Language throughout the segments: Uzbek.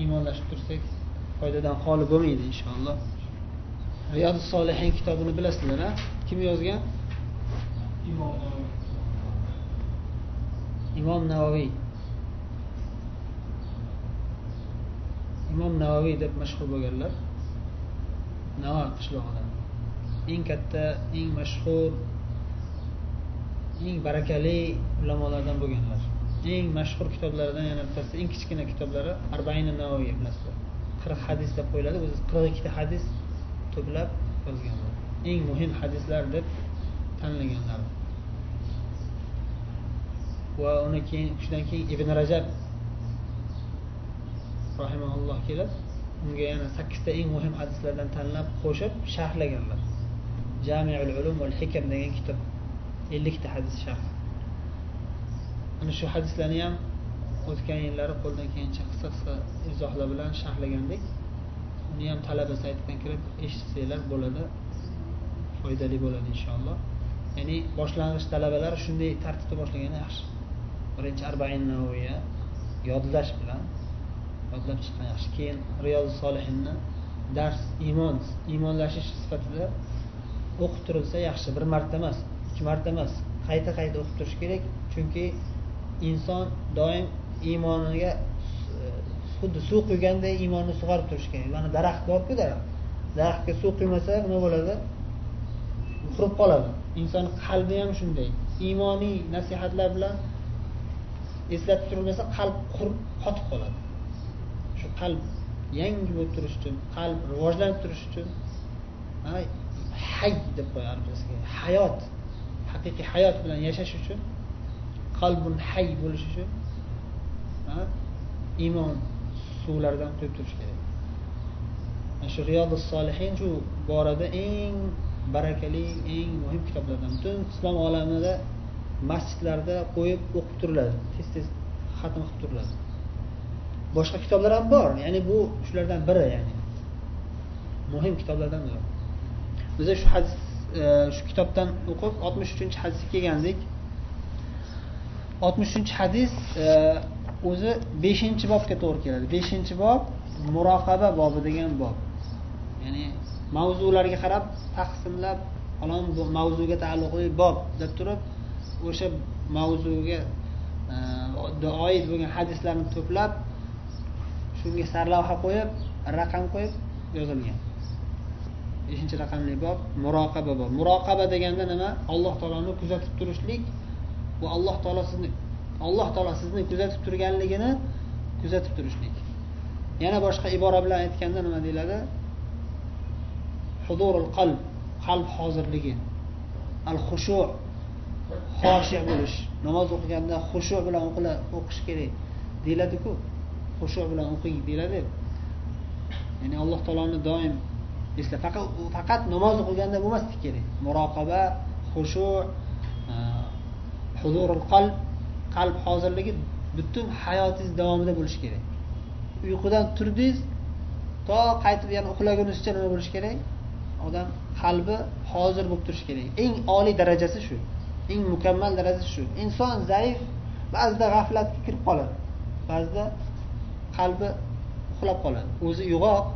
iymonlashib tursak foydadan xoli bo'lmaydi inshaalloh. Riyodi solihin kitobini bilasizlar a kim yozgan? Imom navoiy. Imom navoiy deb mashhur bo'lganlar. Navo qishlog'idan. Eng katta eng mashhur eng barakali ulamolardan bo'lganlar. Eng mashhur kitoblaridan yana bittasi eng kichkina kitoblari arbaini navoiy bilasizlar qirq hadis deb qo'yiladi o'zi qirq ikkita hadis to'plab yozganlar eng muhim hadislar deb tanlaganlar. Va uni keyin shundan keyin ibn rajab rahimaulloh kelib unga yana sakkizta eng muhim hadislardan tanlab qo'shib sharhlaganlar. Jamiul ulum val hikam degan kitob ellikta hadis sharh ana shu hadislarni ham o'tgan yillari qo'ldan kelgancha qisqa qisqa izohlar bilan sharhlagandik. Uni ham talaba saytidan kirib eshitsanglar bo'ladi foydali bo'ladi inshaalloh. Ya'ni boshlang'ich talabalar shunday tartibda boshlagani yaxshi. Birinchi arbain navoiya yodlash bilan yodlab chiqqan yaxshi. Keyin riyozi solihinni dars iymon iymonlashish sifatida o'qib turilsa yaxshi. Bir marta emas ikki marta emas. Qayta qayta o'qib turish kerak chunki inson doim iymoniga xuddi suv quyganday iymonni sug'orib turish kerak. Mana daraxt borku daraxt daraxtga suv quymasa nima bo'ladi? Qurib qoladi. Inson qalbi ham shunday. Iymoniy nasihatlar bilan eslatib turilmasa qalb qurib qotib qoladi. Shu qalb yangi bo'lib turish uchun qalb rivojlanib turish uchun hay deb qo'yadi arabchasiga hayot haqiqiy hayot bilan yashash uchun qalbun hay bo'lishi uchun iymon suvlaridan quyib turish kerak. Mana shu riyodu solihin shu borada eng barakali eng muhim kitoblardan butun islom olamida masjidlarda qo'yib o'qib turiladi tez tez xatm qilib turiladi. Boshqa kitoblar ham bor ya'ni bu shulardan biri ya'ni. Muhim kitoblardan biri. Biza shu hadis e, shu kitobdan o'qib oltmish uchinchi hadisga kelgandik. Oltmish uchinchi hadis e, o'zi beshinchi bobga to'g'ri keladi. Beshinchi bob muroqaba bobi degan bob. Ya'ni mavzularga qarab taqsimlab falon mavzuga taalluqli bob deb turib o'sha mavzuga e, oid bo'lgan hadislarni to'plab shunga sarlavha qo'yib raqam qo'yib yozilgan. Beshinchi raqamli bob muroqaba bob. Muroqaba deganda nima? Alloh taoloni kuzatib turishlik bu alloh taolo sizni alloh taolo sizni kuzatib turganligini kuzatib turishlik. Yana boshqa ibora bilan aytganda nima deyiladi? Hudurul qalb qalb hozirligi. Al xushu xoshiya bo'lish. Namoz o'qiganda xushu bilan o'qish kerak deyiladiku. Xushu bilan o'qing deyiladi. Ya'ni alloh taoloni doim esla faqat faqat namoz o'qiganda bo'lmasligi kerak. Muroqaba xushu huzurul qalb qalb hozirligi butun hayotingiz davomida bo'lishi kerak. Uyqudan turdingiz to qaytib yana uxlagunizcha nima bo'lishi kerak? Odam qalbi hozir bo'lib turishi kerak. Eng oliy darajasi shu. Eng mukammal darajasi shu. Inson zaif ba'zida g'aflatga kirib qoladi ba'zida qalbi uxlab qoladi. O'zi uyg'oq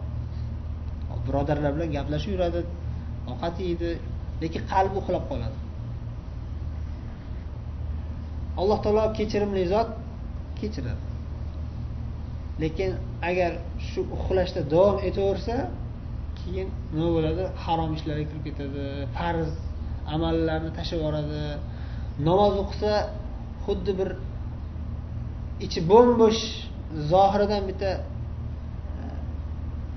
birodarlar bilan gaplashib yuradi ovqat yeydi lekin qalbi uxlab qoladi. Alloh taolo kechirimli zot kechiradi. Lekin agar shu uxlashda davom etaversa keyin nima bo'ladi? Harom ishlarga kirib ketadi farz amallarni tashlab yuboradi. Namoz o'qisa xuddi bir ichi bo'm bo'sh zohiridan bitta e,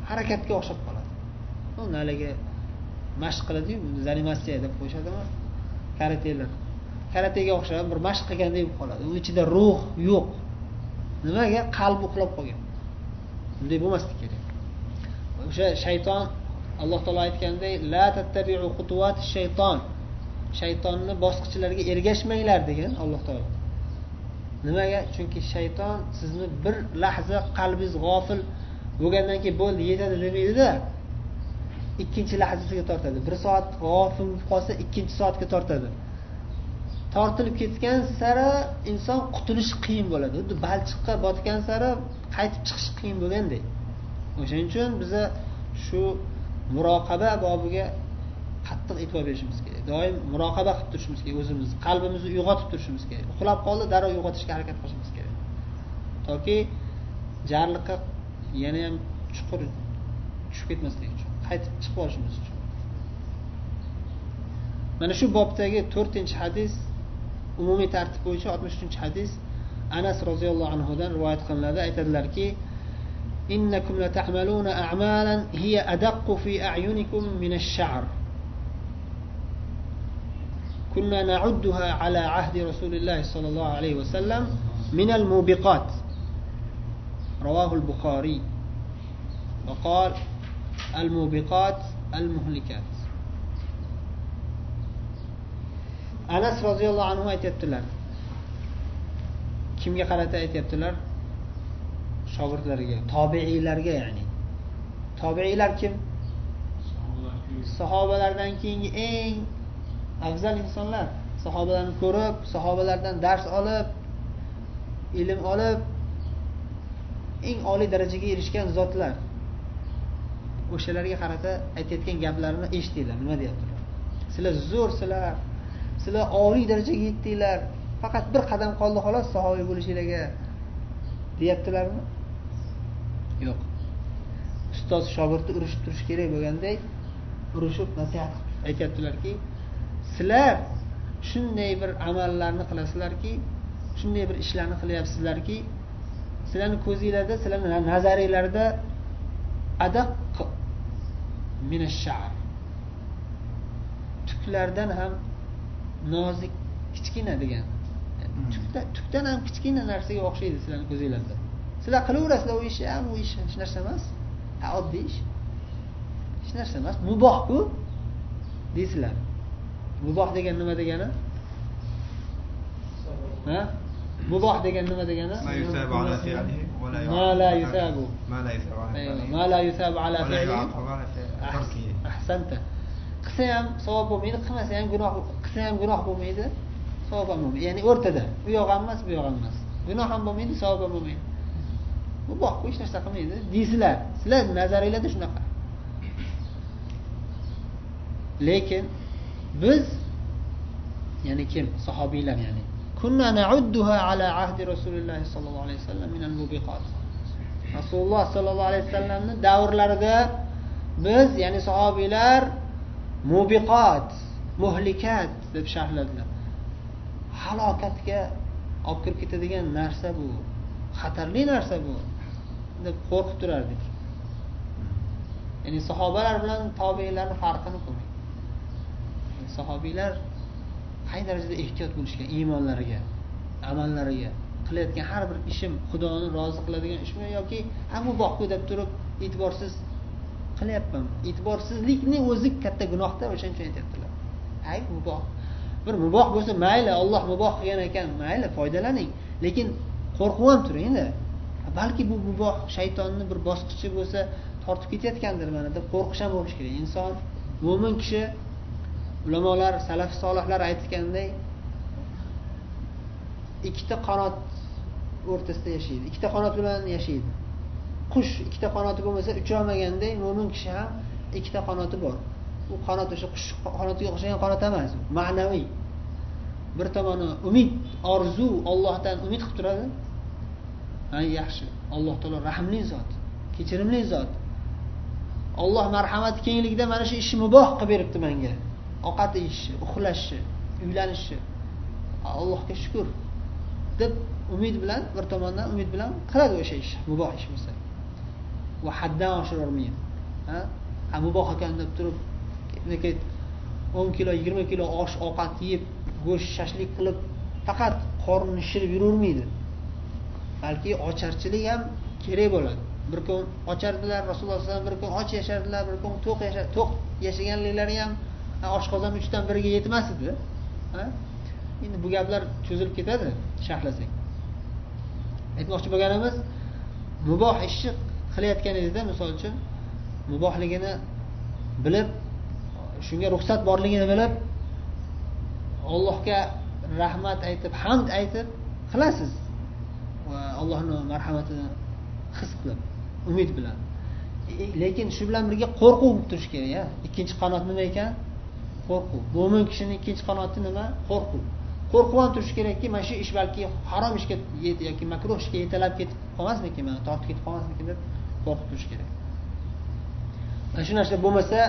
harakatga o'xshab qoladi. Uni haligi mashq qiladiyu zanimatsiya deb qo'yishadimi? Karatelar karatega o'xshab bir mashq qilgandek bo'lib qoladi. Uni ichida ruh yo'q. Nimaga? Qalbi uxlab qolgan. Bunday bo'lmasligi kerak. O'sha shayton alloh taolo aytganday la tattabiu xutuvati shayton. Shaytonni bosqichlariga ergashmanglar degan alloh taolo. Nimaga? Chunki shayton sizni bir lahza qalbingiz g'ofil bo'lgandan keyin bo'ldi yetadi demaydida. Ikkinchi lahzasiga tortadi. Bir soat g'ofil bo'lib qolsa ikkinchi soatga tortadi. Tortilib ketgan sari inson qutulishi qiyin bo'ladi. Xuddi balchiqqa botgan sari qaytib chiqish qiyin bo'lgandek o'shaning uchun biza shu muroqaba bobiga qattiq e'tibor berishimiz kerak. Doim muroqaba qilib turishimiz kerak o'zimizni qalbimizni uyg'otib turishimiz kerak. Uxlab qoldi darrov uyg'otishga harakat qilishimiz kerak. Toki jarliqqa yana ham chuqur tushib ketmaslik uchun qaytib chiqib olishimiz uchun. Mana shu bobdagi to'rtinchi hadis umumiy tartib bo'yicha oltmish uchinchi hadis anas roziyallohu anhudan rivoyat qilinadi aytadilarki إنكم لتعملون أعمالا هي أدق في أعينكم من الشعر. كنا نعدها على عهد رسول الله صلى الله عليه وسلم من الموبقات. رواه البخاري وقال الموبقات المهلكات. Anas roziyallohu anhu aytyaptilar. Kimga qarata aytyaptilar? Shogirdlariga tobeiylarga ya'ni. Tobeiylar kim? Sahobalardan keyingi eng afzal insonlar. Sahobalarni ko'rib sahobalardan dars olib ilm olib eng oliy darajaga erishgan zotlar. O'shalarga qarata aytayotgan gaplarini eshitinglar nima deyaptilar? Sizlar zo'rsizlar sizlar. Oliy darajaga yetdinglar. Faqat bir qadam qoldi xolos sahobiy bo'lishinglarga deyaptilarmi? Yo'q. Ustoz shogirdni urishib turishi kerak bo'lganday urishib nasihat aytyaptilarki sizlar shunday bir amallarni qilasizlarki shunday bir ishlarni qilyapsizlarki sizlarni ko'zinglarda sizlarni nazaringlarda adaq minashar tuklardan ham nozik kichkina degan. Tukdan ham kichkina narsaga o'xshaydi sizlarni ko'zinglarda. Sizlar qilaverasizlar u ishni ham u ish hech narsa emas. Oddiy ish. Hech narsa emas. Mubohku deysizlar. Muboh degan nima degani? Ha? Muboh degan nima degani? Ma la yusabu. ma la yusabu ala ahsanta qilsa ham savob bo'lmaydi qilmasa ham gunoh qilsa ham gunoh bo'lmaydi savob ham bo'lmaydi. Ya'ni o'rtada u yoq ham emas bu yoq ham emas. Gunoh ham bo'lmaydi savob ham bo'lmaydi. Mubohku hech narsa qilmaydi. Deysizlar sizlar nazaringlarda shunaqa. Lekin biz ya'ni kim? Sahobiylar ya'ni. Kunna ala ahdi rasulilloh sollallohu alayhi vasallam minal mubiqat. Rasululloh sollallohu alayhi vasallamni davrlarida biz ya'ni sahobiylar mubiqot muhlikat deb sharhladilar. Halokatga olib kirib ketadigan narsa bu. Xatarli narsa bu deb qo'rqib turardik. Ya'ni sahobalar bilan tobeinlarni farqini ko'ring sahobiylar qay darajada ehtiyot bo'lishgan iymonlariga amallariga qilayotgan har bir ishim xudoni rozi qiladigan ishmi yoki ha mubohku deb turib e'tiborsiz qilyapman. E'tiborsizlikni o'zi katta gunohda o'shaning uchun aytyaptilar ayb muboh. Bir muboh bo'lsa mayli olloh muboh qilgan ekan mayli foydalaning. Lekin qo'rqib ham turingda balki bu muboh shaytonni bir bosqichi bo'lsa tortib ketayotgandir mana deb qo'rqish ham bo'lishi kerak. Inson mo'min kishi ulamolar salaf solihlar aytganday ikkita qanot o'rtasida yashaydi. Ikkita qanot bilan yashaydi. Qush ikkita qanoti bo'lmasa ucholmaganday mo'min kishi ham ikkita qanoti bor. U qanot o'sha qush qanotiga o'xshagan qanot emas ma'naviy. Bir tomoni umid orzu ollohdan umid qilib turadi. Ha yaxshi. Alloh taolo rahmli zot kechirimli zot. Olloh marhamati kengligida mana shu ishni muboh qilib beribdi menga ovqat yeyishni uxlashni uylanishni allohga shukur deb umid bilan bir tomondan umid bilan qiladi o'sha ish muboh ish bo'lsa. Va haddan oshirolmaydi ha? Muboh ekan deb turib o'n kilo yigirma kilo osh ovqat yeb go'sht shashlik qilib faqat qornini shirib yuravermaydi. Balki ocharchilik ham kerak bo'ladi. Bir kun ochardilar rasululloh alayhi vasallam bir kun och yashardilar bir kun to'q yashar to'q yashaganliklari ham oshqozon uchdan biriga yetmas edi endi bu gaplar cho'zilib ketadi sharhlasak aytmoqchi bo'lganimiz muboh ishni qilayotganingizda misol uchun mubohligini bilib shunga ruxsat borligini bilib allohga rahmat aytib hamd aytib qilasiz. Va allohni marhamatini his qilib umid bilan. E, lekin shu bilan birga qo'rquv bo'lib turishi kerak a ikkinchi qanot nima ekan? Qo'rquv. Mo'min kishini ikkinchi qanoti nima? Qo'rquv. Qo'rqib ham turishi kerakki mana shu ish balki harom ishga yoki makruh ishga yetalab ketib qolmasmikin mana tortib ketib qolmasmikin deb qo'rqib turish kerak. Mana shu narsa bo'lmasa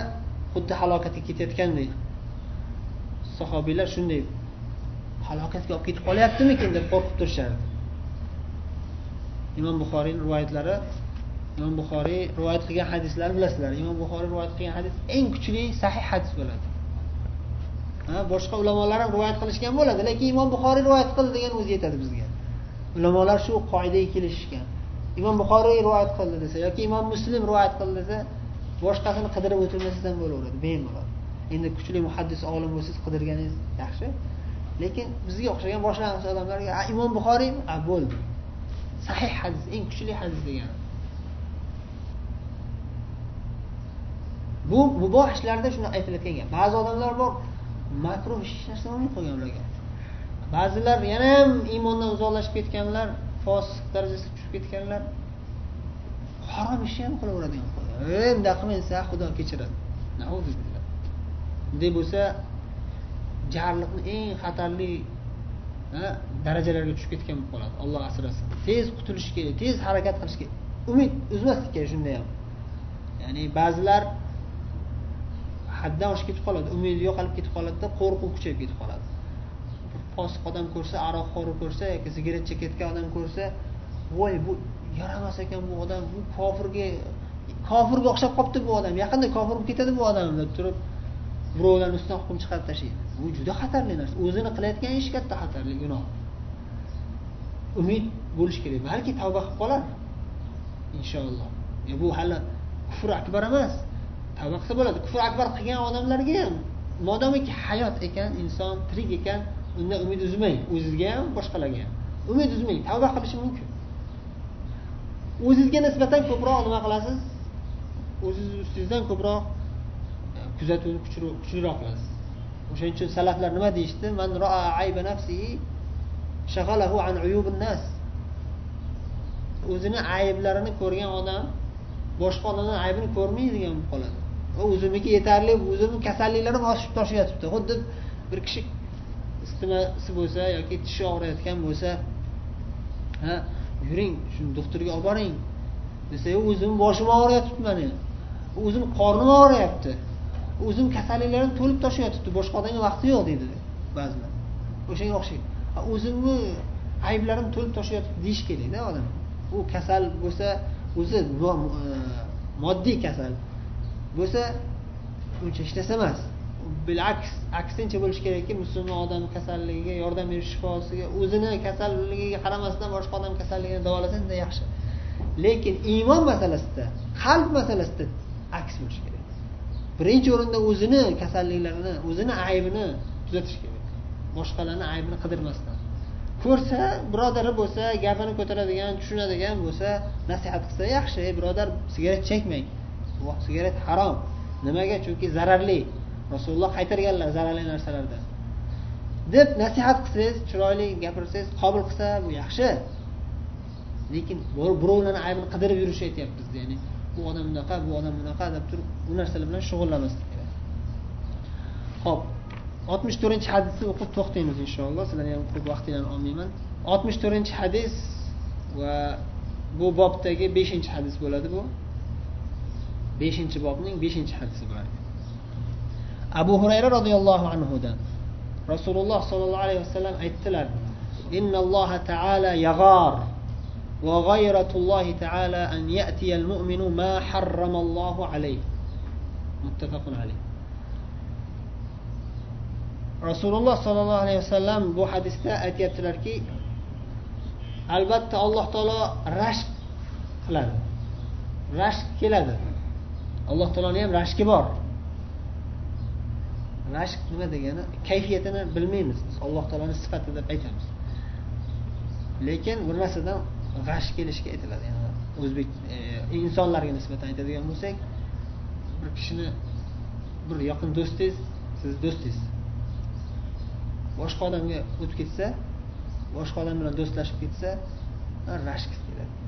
xuddi halokatga ketayotgandek sahobiylar shunday halokatga olib ketib qolyaptimikin deb qo'rqib turishardi. Imom buxoriyni rivoyatlari imom buxoriy rivoyat qilgan hadislarni bilasizlar. Imom buxoriy rivoyat qilgan hadis eng kuchli sahih hadis bo'ladi. Boshqa ulamolar ham rivoyat qilishgan bo'ladi lekin imom buxoriy rivoyat qildi degan o'zi yetadi bizga. Ulamolar shu qoidaga kelishishgan. Imom buxoriy rivoyat qildi desa yoki imom muslim rivoyat qildi desa boshqasini qidirib o'tirmasangiz ham bo'laveradi bemalol. Endi kuchli muhaddis olim bo'lsangiz qidirganingiz yaxshi. Lekin bizga o'xshagan boshlang'ich odamlarga imom buxoriymi? A bo'ldi. Sahih hadis eng kuchli hadis degani. Bu muboh ishlarda shuni aytilayotgan gap. Ba'zi odamlar bor makruh hech narsa bo'lmay qolgan ularga. Ba'zilar yana ham iymondan uzoqlashib ketganlar fosiq darajasiga tushib ketganlar harom ishni ham qilaveradigan bunday qilmaysa xudo kechiradi. Bunday bo'lsa jarliqni eng xatarli darajalarga tushib ketgan bo'lib qoladi. Olloh asrasin. Tez qutulish kerak tez harakat qilish kerak umid uzmaslik kerak shunda ham. Ya'ni ba'zilar haddan oshib ketib qoladi umidi yo'qolib ketib qoladida qo'rquv kuchayib ketib qoladi. Fosiq odam ko'rsa aroqxo'ri ko'rsa yoki sigaret chekayotgan odam ko'rsa voy bu yaramas ekan bu odam bu kofirga kofirga o'xshab qolibdi bu odam yaqinda kofir bo'lib ketadi bu odam deb turib birovlarni ustidan hukm chiqarib tashlaydi bu juda xatarli narsa o'zini qilayotgan ish katta xatarli gunoh. Umid bo'lishi kerak balki tavba qilib qolar inshaalloh. E bu hali kufr akbar emas tavba qilsa bo'ladi. Kufr akbar qilgan odamlarga ham modomiki hayot ekan inson tirik ekan undan umid uzmang. O'zizga ham boshqalarga ham. Umid uzmang. Tavba qilishi mumkin. O'zizga nisbatan ko'proq nima qilasiz? O'zizni ustingizdan ko'proq e, kuzatuvni kuchliroq qilasiz. O'shaning uchun salaflar nima deyishdi? Man roa ayba nafsihi shag'alahu an uyubin nas. O'zini ayblarini ko'rgan odam boshqa odamni aybini ko'rmaydigan bo'lib qoladi. O'zimniki yetarli o'zimni kasalliklarim oshib toshib yotibdi. Xuddi bir kishi isitmasi bo'lsa yoki tishi og'riyotgan bo'lsa ha yuring shuni doktorga olib boring. Desa o'zimni boshim og'riyotibdi mani o'zimni qornim og'riyapti. O'zim kasalliklarim to'lib toshib yotibdi boshqa odamga vaqti yo'q deydi ba'zilar. O'shanga o'xshaydi. O'zimni ayblarim to'lib toshib yotibdi deyish kerakda odam. U kasal bo'lsa o'zi e, moddiy kasal bo'lsa uncha hech narsa emas. Bilaks aksincha bo'lishi kerakki musulmon odam kasalligiga yordam berish shifosiga o'zini kasalligiga qaramasdan boshqa odam kasalligini davolasa undan yaxshi. Lekin iymon masalasida qalb masalasida aks bo'lishi kerak. Birinchi o'rinda o'zini kasalliklarini o'zini aybini tuzatish kerak. Boshqalarni aybini qidirmasdan. Ko'rsa birodari bo'lsa gapini ko'taradigan tushunadigan bo'lsa nasihat qilsa yaxshi ey birodar sigaret chekmang. Sigaret harom. Nimaga? Chunki zararli. Rasululloh qaytarganlar zararli narsalardan deb nasihat qilsangiz chiroyli gapirsangiz qabul qilsa bu yaxshi. Lekin birovlarni aybini qidirib yurish aytyapmiz ya'ni bu odam bunaqa bu odam bunaqa deb turib bu narsalar bilan shug'ullanmaslik kerak. Ho'p oltmish to'rtinchi hadisni o'qib to'xtaymiz inshaalloh. Sizlarni ham ko'p vaqtinglarni olmayman. Oltmish to'rtinchi hadis va bu bobdagi beshinchi hadis bo'ladi bu. Beshinchi bobning beshinchi hadisi bo'ladi. Abu hurayra roziyallohu anhudan rasululloh sollallohu alayhi vasallam aytdilar إن الله تعالى يغار وغيرة الله تعالى أن يأتي المؤمن ما حرم الله عليه متفق عليه rasululloh sollallohu alayhi vasallam bu hadisda aytyaptilarki albatta alloh taolo rashk qiladi rashk keladi alloh taoloni ham rashki bor rashk nima degani? Kayfiyatini bilmaymiz biz. Alloh taoloni sifati deb aytamiz. Lekin bir narsadan g'ash kelishga aytiladi. Yani o'zbek e, insonlarga nisbatan aytadigan bo'lsak bir kishini bir yaqin do'stingiz sizni do'stingiz. Boshqa odamga o'tib ketsa boshqa odam bilan do'stlashib ketsa rashk keladi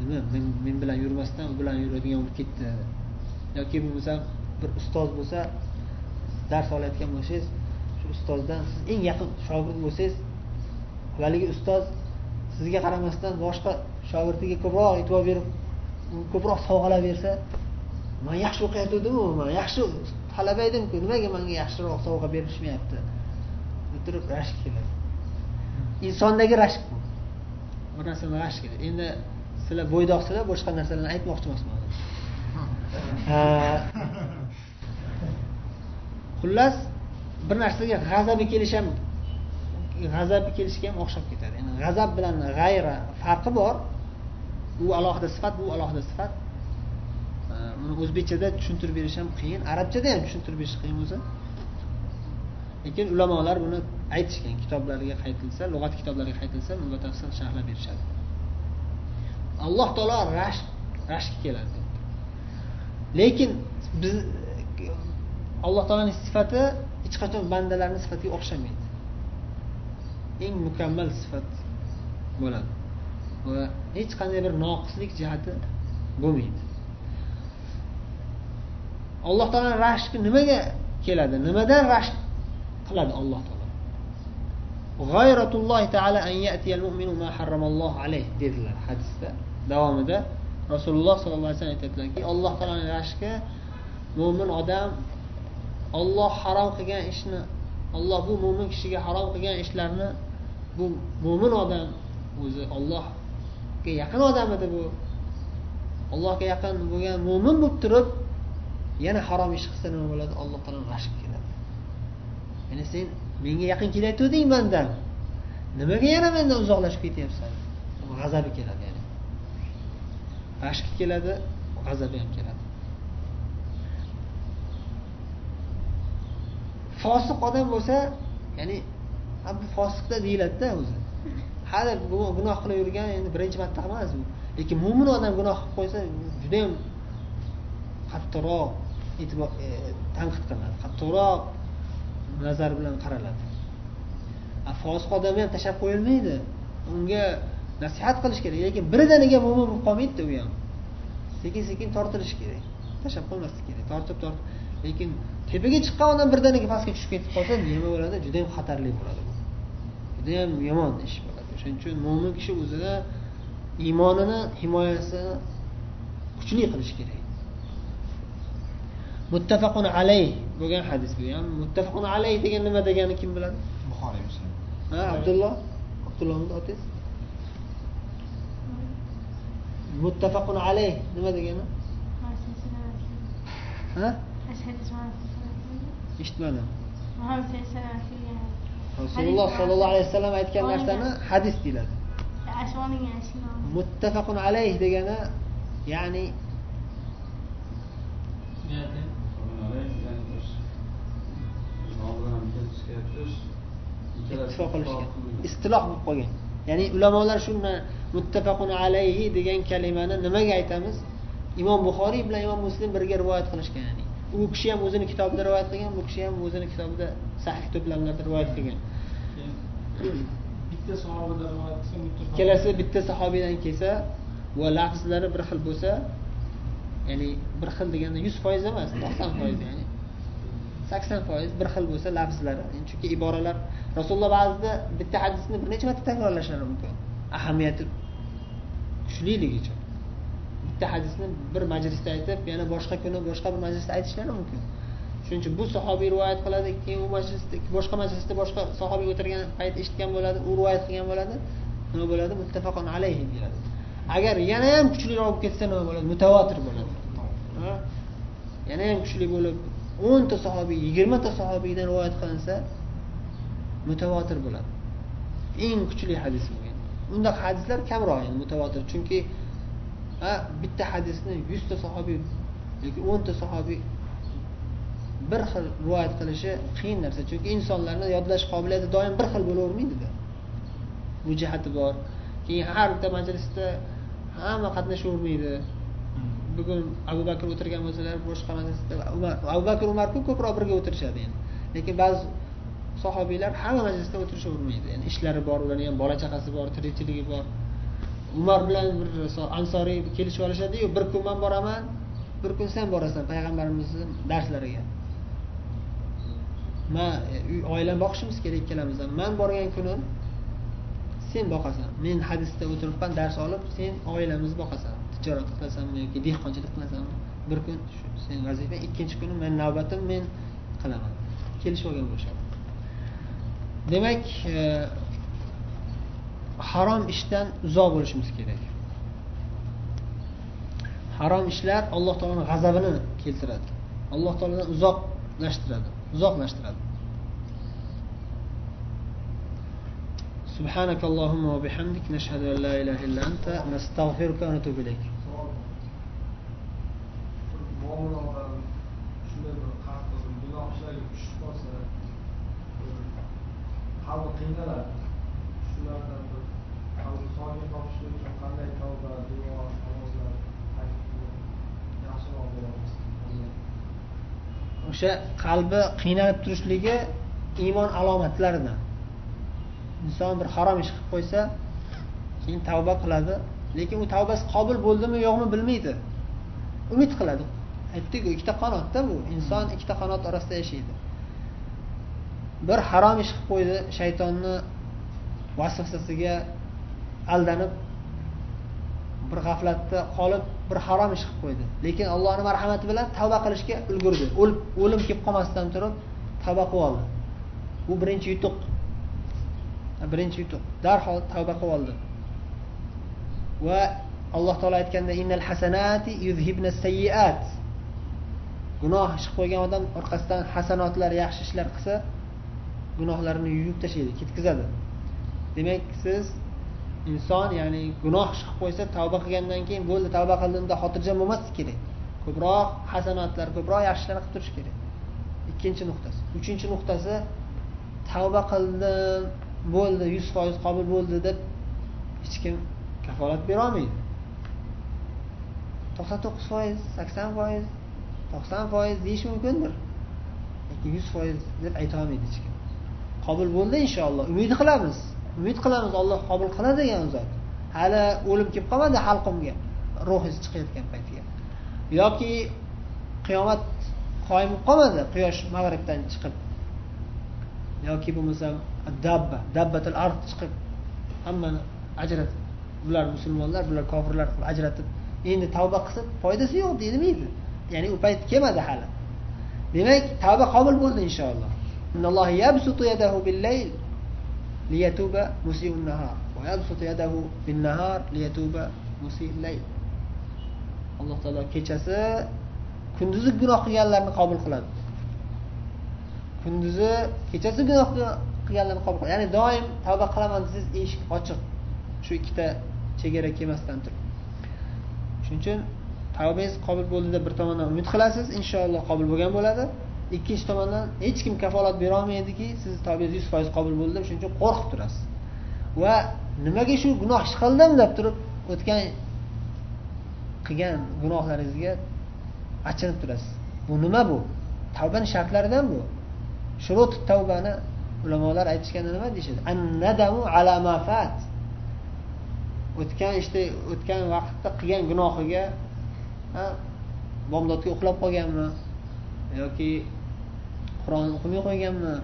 nima men men bilan yurmasdan u bilan yuradigan bo'lib ketdi. Yoki bo'lmasam bir ustoz bo'lsa dars olayotgan bo'lsangiz shu ustozdan siz eng yaqin shogird bo'lsangiz haligi ustoz sizga qaramasdan boshqa shogirdiga ko'proq e'tibor berib ko'proq sovg'alar bersa man yaxshi o'qiyotgandimu man yaxshi talaba edimku nimaga manga yaxshiroq sovg'a berishmayapti? Turib rashk keladi. Insondagi rashk bu. Bir narsani rashk keladi. Endi sizlar bo'ydoqsizlar boshqa narsalarni aytmoqchi emasman xullas bir narsaga g'azabi kelishi ham g'azabi kelishga ham o'xshab ketadi. Ya'ni g'azab bilan g'ayra farqi bor. U alohida sifat bu alohida sifat. Uni o'zbekchada tushuntirib berish ham qiyin. Arabchada ham tushuntirib berish qiyin bo'lsa. Lekin ulamolar buni aytishgan. Kitoblarga qaytilsa lug'at kitoblariga qaytilsa buni batafsil sharhlab berishadi. Alloh taolo rashk rashkka keladi. Lekin biz alloh taoloni sifati hech qachon bandalarni sifatiga o'xshamaydi. Eng mukammal sifat bo'ladi. Va hech qanday bir noqislik jihati bo'lmaydi. Alloh taolo rashki nimaga keladi? Nimadan rashk qiladi alloh taolo g'ayratullohi taala an yatiyal mu'minu ma harramallohu alayh dedilar hadisda. Davomida rasululloh sollallohu alayhi vasallam aytadilarki alloh taoloni rashki mo'min odam olloh harom qilgan ishni olloh bu mo'min kishiga harom qilgan ishlarni bu mo'min odam o'zi ollohga yaqin odam edi bu. Allohga yaqin bo'lgan mo'min bo'lib turib yana harom ish qilsa nima bo'ladi? Alloh taolo g'ashib keladi ya'ni sen menga yaqin kelayotganding mandan. Nimaga yana mendan uzoqlashib ketyapsan? G'azabi keladi ya'ni. Rashki keladi g'azabi ham keladi. Fosiq odam bo'lsa ya'ni bu fosiqda deyiladida o'zi. Hali gunoh qilib yurgan endi birinchi marta emas u lekin mo'min odam gunoh qilib qo'ysa judayam qattiqroq e'tibor e, tanqid qilinadi qattiqroq nazar bilan qaraladi. Fosiq odamni ham tashlab qo'yilmaydi unga nasihat qilish kerak lekin birdaniga mo'min bo'lib qolmaydida u ham. Sekin sekin tortilishi kerak tashlab qo'ymaslik kerak tortib tortib lekin tepaga chiqqan odam birdaniga pastga tushib ketib qolsa nima bo'ladi? Juda yam xatarli bo'ladi. Bu judayam yomon ish bo'ladi. Shuning uchun mo'min kishi o'zida iymonini himoyasini kuchli qilish kerak. Muttafaqun alayh bo'lgan hadis bu. Ham muttafaqun alayh degan nima degani kim biladi? Buxoriy muslim. Ha abdulloh? Abdullohni otangiz muttafaqun alayh nima degani? Ha eshitmadim rasululloh sollallohu alayhi vasallam aytgan narsani hadis deyiladi. Muttafaqun alayh degani ya'ni ittifoq qilishgan istiloh bo'lib qolgan ya'ni ulamolar shu muttafaqun alayhi degan kalimani nimaga aytamiz? Imom buxoriy bilan imom muslim birga rivoyat qilishgan ya'ni u kishi ham o'zini kitobida rivoyat qilgan bu kishi ham o'zini kitobida sahih to'plamlarda rivoyat qilgan. Bitta sahobadan rivoyat qilsa ikkalasi bitta sahobiydan kelsa va lafzlari bir xil bo'lsa ya'ni bir xil deganda yuz foiz emas to'qson foiz ya'ni sakson foiz bir xil bo'lsa lafzlari chunki iboralar rasululloh ba'zida bitta hadisni bir necha marta takrorlashlari mumkin. Ahamiyati kuchliligi uchun bitta hadisni bir majlisda aytib yana boshqa kuni boshqa bir majlisda aytishlari mumkin. Shuning uchun bu sahobiy rivoyat qiladi keyin u majlisda boshqa majlisda boshqa sahobiy o'tirgan payt eshitgan bo'ladi u rivoyat qilgan bo'ladi nima bo'ladi? Muttafaqon alayhi deyiladi. Agar yana ham kuchliroq bo'lib ketsa nima bo'ladi? Mutavotir bo'ladi. Yana ham kuchli bo'lib o'nta sahobiy yigirmata sahobiydan rivoyat qilinsa mutavotir bo'ladi. Eng kuchli hadis bo'lgan. Undaqa hadislar kamroq endi mutavotir chunki ha bitta hadisni yuzta sahobiy yoki o'nta sahobiy bir xil rivoyat qilishi qiyin narsa. Chunki insonlarni yodlash qobiliyati doim bir xil bo'lavermaydida. Bu jihati bor. Keyin har bitta majlisda hamma qatnashavermaydi. Bugun abu bakr o'tirgan bo'lsalar boshqa majlisda abu bakr umarku ko'proq birga o'tirishadi endi. Lekin ba'zi sahobiylar hamma majlisda o'tirishavermaydi. Ya'ni ishlari bor ularni ham bola chaqasi bor tirikchiligi bor. Umar bilan bir ansoriy kelishib olishadiyu bir kun man boraman bir kun sen borasan payg'ambarimizni darslariga. Man e, oilani boqishimiz kerak ikkalamiz ham man borgan kuni sen boqasan. Men hadisda o'tiribman dars olib sen oilamizni boqasan. Tijorat qilasanmi yoki dehqonchilik qilasanmi? Bir kun sen vazifang ikkinchi kuni men navbatim men qilaman. Kelishib olgan bo'lishadi. Demak e, harom ishdan uzoq bo'lishimiz kerak harom ishlar alloh taoloni g'azabini keltiradi alloh taolodan uzoqlashtiradi uzoqlashtiradi سبحانك اللهم وبحمدك نشهد أن لا إله إلا أنت نستغفرك ونتوب إليك qalbi qiynaladi o'sha qalbi qiynalib turishligi iymon alomatlaridan. Inson bir harom ish qilib qo'ysa keyin tavba qiladi. Lekin u tavbasi qabul bo'ldimi yo'qmi bilmaydi. Umid qiladi. Aytdiku ikkita qanotda bu. Inson ikkita qanot orasida yashaydi. Bir harom ish qilib qo'ydi shaytonni vasvasasiga aldanib bir g'aflatda qolib bir harom ish qilib qo'ydi. Lekin allohni marhamati bilan tavba qilishga ulgurdi. O'lim kelib qolmasdan turib tavba qilib oldi. Bu birinchi yutuq. Birinchi yutuq. Darhol tavba qilib oldi. Va alloh taolo aytganda innal hasanati yuzhibna sayyiat gunoh ish qilib qo'ygan odam orqasidan hasanotlar yaxshi ishlar qilsa gunohlarini yuvib tashlaydi ketkazadi. Demak siz inson ya'ni gunoh ish qilib qo'ysa tavba qilgandan keyin bo'ldi tavba qildim deb xotirjam bo'lmaslik kerak. Ko'proq hasanatlar ko'proq yaxshiliklar qilib turish kerak. Ikkinchi nuqtasi. Uchinchi nuqtasi tavba qildim bo'ldi yuz foiz qabul bo'ldi deb hech kim kafolat berolmaydi. To'qson to'qqiz foiz sakson foiz to'qson foiz deyish mumkindir. Lekin yuz foiz deb aytolmaydi hech kim. Qabul bo'ldi inshaalloh umid qilamiz. Umid qilamiz olloh qabul qiladi degan zot. Hali o'lim kelib qolmadi xalqimga ruhingiz chiqayotgan paytiga. Yoki qiyomat qoyim bo'lib qolmadi quyosh mag'ribdan chiqib. Yoki bo'lmasa dabba dabbatil ard chiqib hammani ajratib bular musulmonlar bular kofirlar qilib ajratib endi tavba qilsa foydasi yo'q deyilmaydi. Ya'ni u payt kelmadi hali. Demak tavba qabul bo'ldi inshaalloh. ليتوب مسيء النهار ويبسط يده بالنهار ليتوب مسيء الليل alloh taolo kechasi kunduzi gunoh qilganlarni qabul qiladi kunduzi kechasi gunoh qilganlarni qabul qiladi ya'ni doim tavba qilaman desangiz eshik ochiq shu ikkita chegara kelmasdan turib shuning uchun tavbangiz qabul bo'ldi deb bir tomondan umid qilasiz inshaalloh qabul bo'lgan bo'ladi Ikkinchi tomondan hech kim kafolat berolmaydiki sizni tavbangiz yuz foiz qabul bo'ldi deb shuning uchun qo'rqib turasiz. Va nimaga shu gunoh ish qildim deb turib o'tgan qilgan gunohlaringizga achinib turasiz. Bu nima bu? Tavbani shartlaridan bu. Shurut tavbani ulamolar aytishganda nima deyishadi? Annadamu ala mafat o'tgan ishda o'tgan vaqtda qilgan gunohiga bomdodga uxlab qolganmi? Yoki qur'on o'qimay qo'yganmi?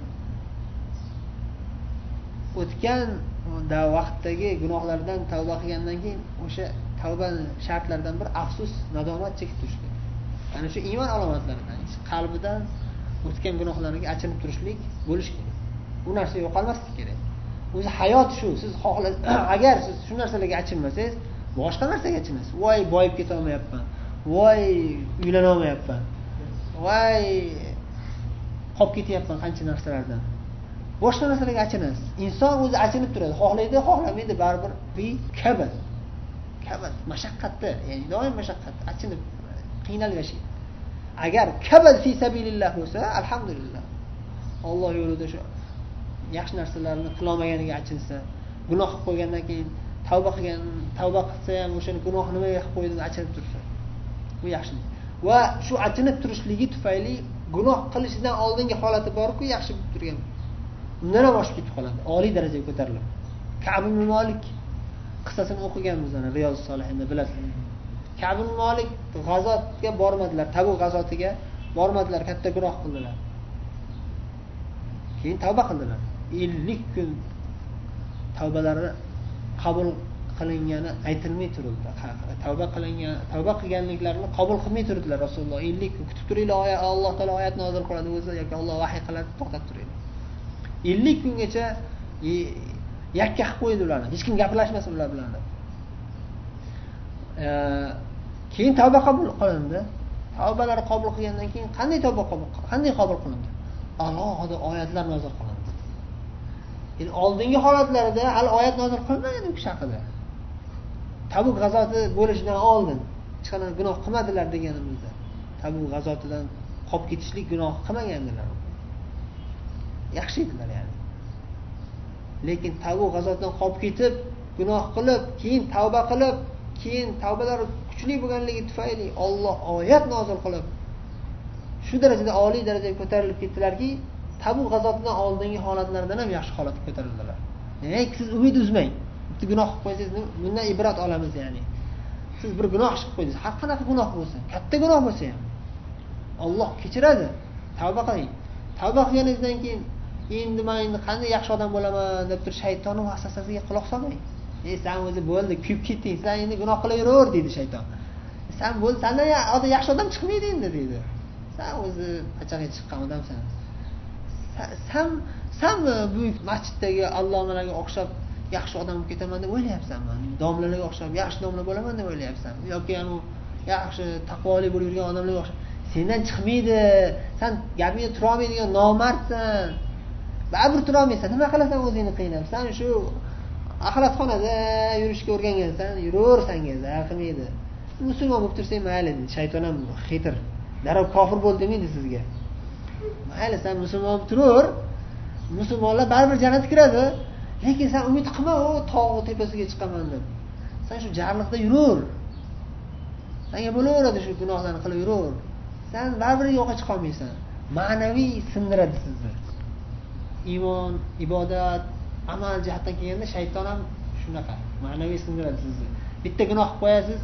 O'tgan vaqtdagi gunohlardan tavba qilgandan keyin o'sha tavbani shartlaridan bir afsus nadomat chekib turish ana shu iymon alomatlaridan qalbidan o'tgan gunohlariga achinib turishlik bo'lishi kerak. Bu narsa yo'qolmasligi kerak. O'zi hayot shu siz agar siz shu narsalarga achinmasangiz boshqa narsaga achinasiz. Voy boyib ketolmayapman voy uylanolmayapman. Voy. Qolib ketyapman qancha narsalardan. Boshqa narsalarga achinasiz. Inson o'zi achinib turadi. Xohlaydi xohlamaydi baribir bu kabad kabat mashaqqatda ya'ni doim mashaqqatda achinib qiynalib yashaydi agar kabad fi sabilillah bo'lsa alhamdulillah. Olloh yo'lida shu yaxshi narsalarni qilolmaganiga achinsa gunoh qilib qo'ygandan keyin tavba qilgan tavba qilsa ham o'shani gunoh nimaga qilib qo'ydim achinib tursa bu yaxshi. Va shu achinib turishligi tufayli gunoh qilishidan oldingi holati borku yaxshi bo'lib turgan. Undan ham oshib ketib qoladi oliy darajaga ko'tariladi kabi molik qissasini o'qiganmiz ana riyoz solihinda bilasiz kabi molik g'azotga bormadilar tabu g'azotiga bormadilar katta gunoh qildilar. Keyin tavba qildilar. Ellik kun tavbalari qabul qilingani aytilmay turibdi. Tavba qilingan tavba qilganliklarini qabul qilmay turdilar. Rasululloh ellik kun kutib turinglar oyat alloh taolo oyat nozil qiladi o'zi yoki olloh vahiy qiladi to'xtab turinglar. Ellik kungacha e, yakka qilib qo'ydi ularni. Hech kim gaplashmasin ular bilan. Deb keyin tavba qabul qilindi. Tavbalari qabul qilgandan keyin qanday tavba qabul qanday qabul qilindi? Alohida oyatlar nozil qilindi. Oldingi holatlarida hali oyat nozil qilinmagan u kishi haqida. Tabuk g'azoti bo'lishidan oldin hech qanaqa gunoh qilmadilar deganimizda. Tabuk g'azotidan qolib ketishlik gunoh qilmagandilar. Yaxshi edilar ya'ni. Lekin tabu g'azotidan qolib ketib gunoh qilib keyin tavba qilib keyin tavbalari kuchli bo'lganligi tufayli olloh oyat nozil qilib shu darajada oliy darajaga ko'tarilib ketdilarki tabu g'azotidan oldingi holatlaridan ham yaxshi holatga ko'tarildilar. Demak siz umid uzmang. Bitta gunoh qilib qo'ysangiz bundan ibrat olamiz ya'ni. Siz bir gunoh ish qilib qo'ydingiz har qanaqa gunoh bo'lsin katta gunoh bo'lsa ham olloh kechiradi. Tavba qiling. Tavba qilganingizdan keyin endi man endi qanday yaxshi odam bo'laman deb turib shaytonni vasvasasiga quloq solmang. Ey san o'zi bo'ldi kuyib ketding san endi gunoh qilaver deydi shayton. San bo'ldi sandan yaxshi odam chiqmaydi endi deydi. San o'zi pachag'aga chiqqan odamsan. San san buyuk masjiddagi allomalarga o'xshab yaxshi odam bo'lib ketaman deb o'ylayapsanmi? Domlalarga o'xshab yaxshi domla bo'laman deb o'ylayapsanmi? Yoki anavi yaxshi taqvoli bo'lib yurgan odamlarga o'xshab sendan chiqmaydi san gapingda turolmaydigan nomardsan. Baribir turolmaysan nima qilasan o'zingni qiynab? San shu axlatxonada yurishga o'rgangansan yuraver sanga zarar qilmaydi? Musulmon bo'lib tursang mayli deydi shayton ham xitr darrov kofir bo'l demaydi sizga. Mayli san musulmon bo'lib turaver musulmonlar baribir jannatga kiradi. Lekin san umid qilma u tog'ni tepasiga chiqaman deb. San shu jarliqda yuraver sanga bo'laveradi shu gunohlarni qilib yuraver san baribir yo'qqa chiqolmaysan ma'naviy sindiradi sizni iymon ibodat amal jihatdan kelganda shayton ham shunaqa. Ma'naviy sindiradi sizni bitta gunoh qilib qo'yasiz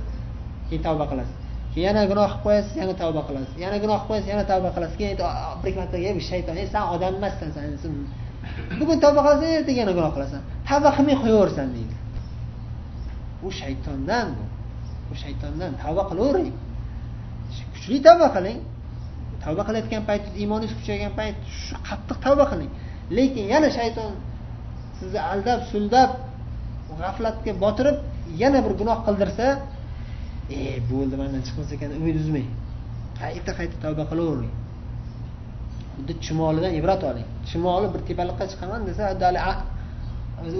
keyin tavba qilasiz. Yana gunoh qilib qo'yasiz yana tavba qilasiz. Yana gunoh qilib qo'yasiz yana tavba qilasiz. Keyin bir marta shayton ey san odam emassan san bugun tavba qilasan ertaga yana gunoh qilasan. Tavba qilmay qo'yaversan deydi. U shaytondan bu. U shaytondan tavba qilavering kuchli tavba qiling. Tavba qilayotgan paytingiz iymoningiz kuchaygan payt shu qattiq tavba qiling. Lekin yana shayton sizni aldab suldab g'aflatga botirib yana bir gunoh qildirsa e bo'ldi mandan chiqmas ekan umid uzmang qayta qayta tavba qilavering xuddi chumolidan ibrat oling. Chumoli bir tepalikqa chiqaman desa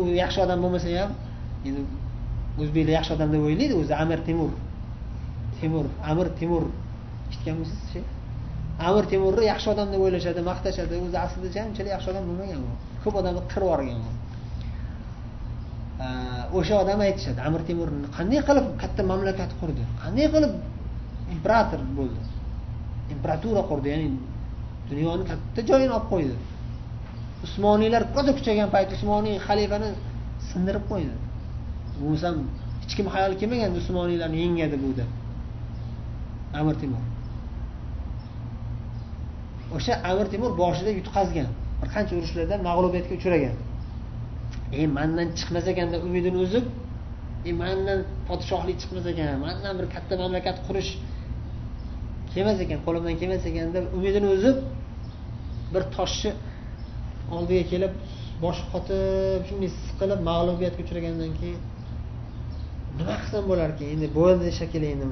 u yaxshi odam bo'lmasa ham endi o'zbeklar yaxshi odam deb o'ylaydi o'zi amir temur. Temur amir temur. Eshitganmisiz shu amir temurni yaxshi odam deb o'ylashadi maqtashadi o'zi aslida unchalik yaxshi odam bo'lmagan u ko'p odamni qirib yuborgan u o'sha odam aytishadi amir temur qanday qilib katta mamlakat qurdi? Qanday qilib imperator bo'ldi? Imperatura qurdi ya'ni dunyoni katta joyini olib qo'ydi. Usmoniylar ko'ta kuchaygan payt usmoniy xalifani sindirib qo'ydi. Bo'lmasam hech kim hayol kelmagan usmoniylarni yengadi bu deb. Amir temur o'sha amir temur boshida yutqazgan bir qancha urushlarda mag'lubiyatga uchragan. E mandan chiqmas ekanda umidini uzib e mandan podshohlik chiqmas ekan mandan bir katta mamlakat qurish kelmas ekan qo'limdan kelmas ekan deb umidini uzib bir toshni oldiga kelib boshi qotib shunday siqilib mag'lubiyatga uchragandan keyin nima qilsam bo'larkan endi bo'ldi shekilli endi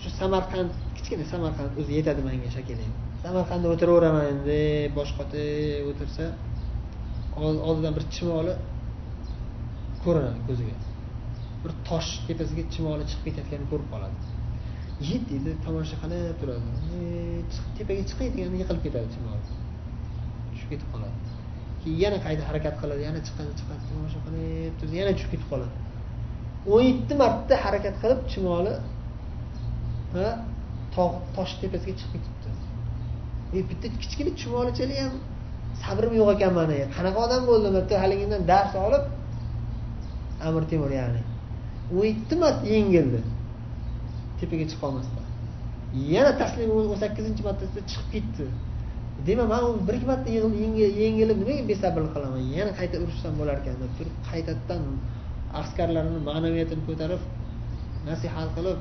shu samarqand kichkina samarqand o'zi yetadi manga shekilli samarqandda o'tiraveraman endi bosh qotib o'tirsa oldidan bir chumoli ko'rinadi ko'ziga. Bir tosh tepasiga chumoli chiqib ketayotganini ko'rib qoladi. Yet deydi tomosha qilib turadi e, tepaga chiqay deganda yiqilib ketadi chumoli tushib ketib qoladi. Keyin yana qayta harakat qiladi? Yana chiqadi chiqadi tomosha qilib turadi yana tushib ketib qoladi. O'n yetti marta harakat qilib chumoli tog' tosh tepasiga chiqib ketibdi. E bitta kichkina chumolichalik ham sabrim yo'q ekan mani e, qanaqa odam bo'ldim bitta haligidan dars olib amir temur ya'ni. O'n yetti marta yengildi. Tepaga chiqolmasdan yana taslim o'n sakkizinchi martasida chiqib ketdi. Demak man bir ikki marta yengilib nimaga besabrlik qilaman? Yana qayta urushsam bo'lar ekan deb turib qaytadan askarlarni ma'naviyatini ko'tarib nasihat qilib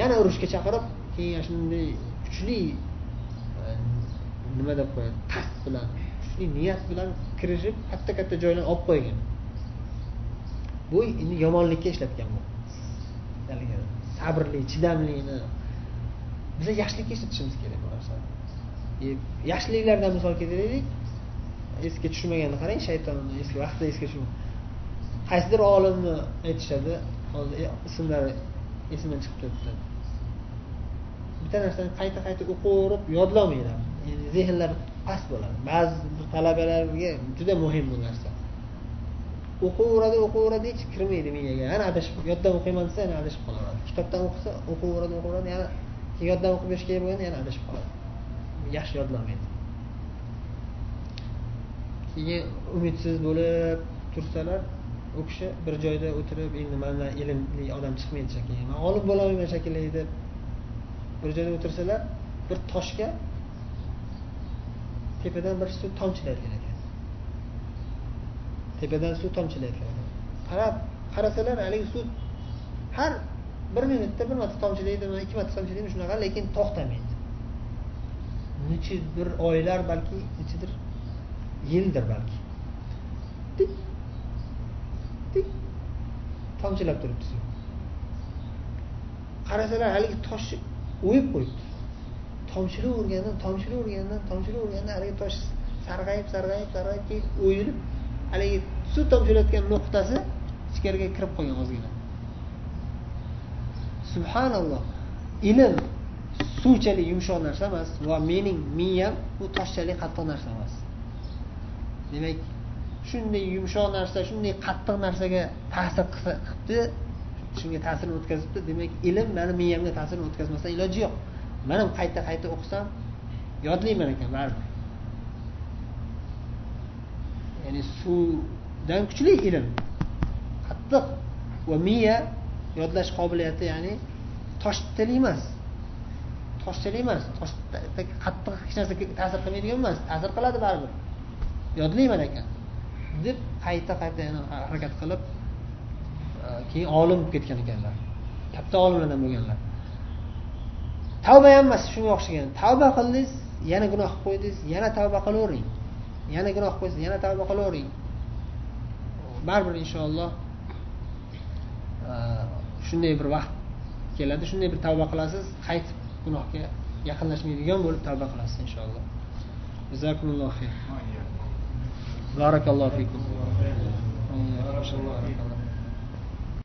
yana urushga chaqirib keyin shunday kuchli e, nima deb qo'yadi qasd bilan kuchli niyat bilan kirishib katta katta joylarni olib qo'ygan. Bu endi yomonlikka ishlatgan bu. Haligi sabrli chidamlini. Biza yaxshilikka ishlatishimiz kerak bu narsani e, yaxshiliklardan misol keltiraylik. Esga tushmaganini qarang shaytonni eski vaqtida esga tushmagan qaysidir olimni aytishadi hozir e, ismlari esimdan chiqib turibdi. Bitta narsani qayta qayta o'qib yodlamaydi endi zehnlar past bo'ladi. Ba'zi talabalarga juda muhim bu narsa. O'qiyveradi o'qiyveradi hech kirmaydi miyaga yana adashib yoddan o'qiyman desa yana adashib qolaveradi kitobdan o'qisa o'qiyveradi o'qiyveradi yana yoddan o'qib berish kerak bo'lganda yana adashib qoladi yaxshi yodlamaydi keyin umidsiz bo'lib tursalar u kishi bir joyda o'tirib endi mandan ilmli odam chiqmaydi shekilli man olim bo'lolmayman shekilli deb bir joyda o'tirsalar bir toshga tepadan bir suv tomchilar ekan tepadan suv tomchilayotgan qarab qarasalar haligi suv har bir minutda bir marta tomchilaydimi ikki marta tomchilaydimi shunaqa lekin to'xtamaydi. Necha bir oylar balki nechadir yildir balki. Tik tik tomchilab turibdi suv. Qarasalar haligi toshni o'yib qo'yibdi. Tomchilavergandan tomchilavergandan tomchilavergandan haligi tosh sarg'ayib sarg'ayib sarg'ayib keyin o'yilib haligi suv tomchilayotgan nuqtasi ichkariga kirib qolgan ozgina. Subhanalloh. Ilm suvchalik yumshoq narsa emas va mening miyam bu toshchalik qattiq narsa emas. Demak shunday yumshoq narsa shunday qattiq narsaga ta'sir qilibdi shunga ta'sirini o'tkazibdi. Demak ilm mani miyamga ta'sirini o'tkazmasdan iloji yo'q. Man ham qayta qayta o'qisam yodlayman ekan baribir. Ya'ni suvdan kuchli ilm. Qattiq va miya yodlash qobiliyati ya'ni toshtalik emas. Toshchalik emas. Qattiq hech narsa ta'sir qilmaydigan emas. Ta'sir qiladi baribir. Yodlayman ekan. Deb qayta qayta yana harakat qilib e, keyin olim bo'lib ketgan ekanlar. Katta olimlardan bo'lganlar. Tavba ham emas shunga o'xshagan. Tavba qildingiz yana gunoh qilib qo'ydingiz yana tavba qilavering. yana gunoh qo'ysa yana tavba qilavering. Baribir inshaalloh e, shunday bir vaqt keladi shunday bir tavba qilasiz qaytib gunohga yaqinlashmaydigan bo'lib tavba qilasiz inshaalloh. Jazakumulloh xayr. Barakallohu fikum.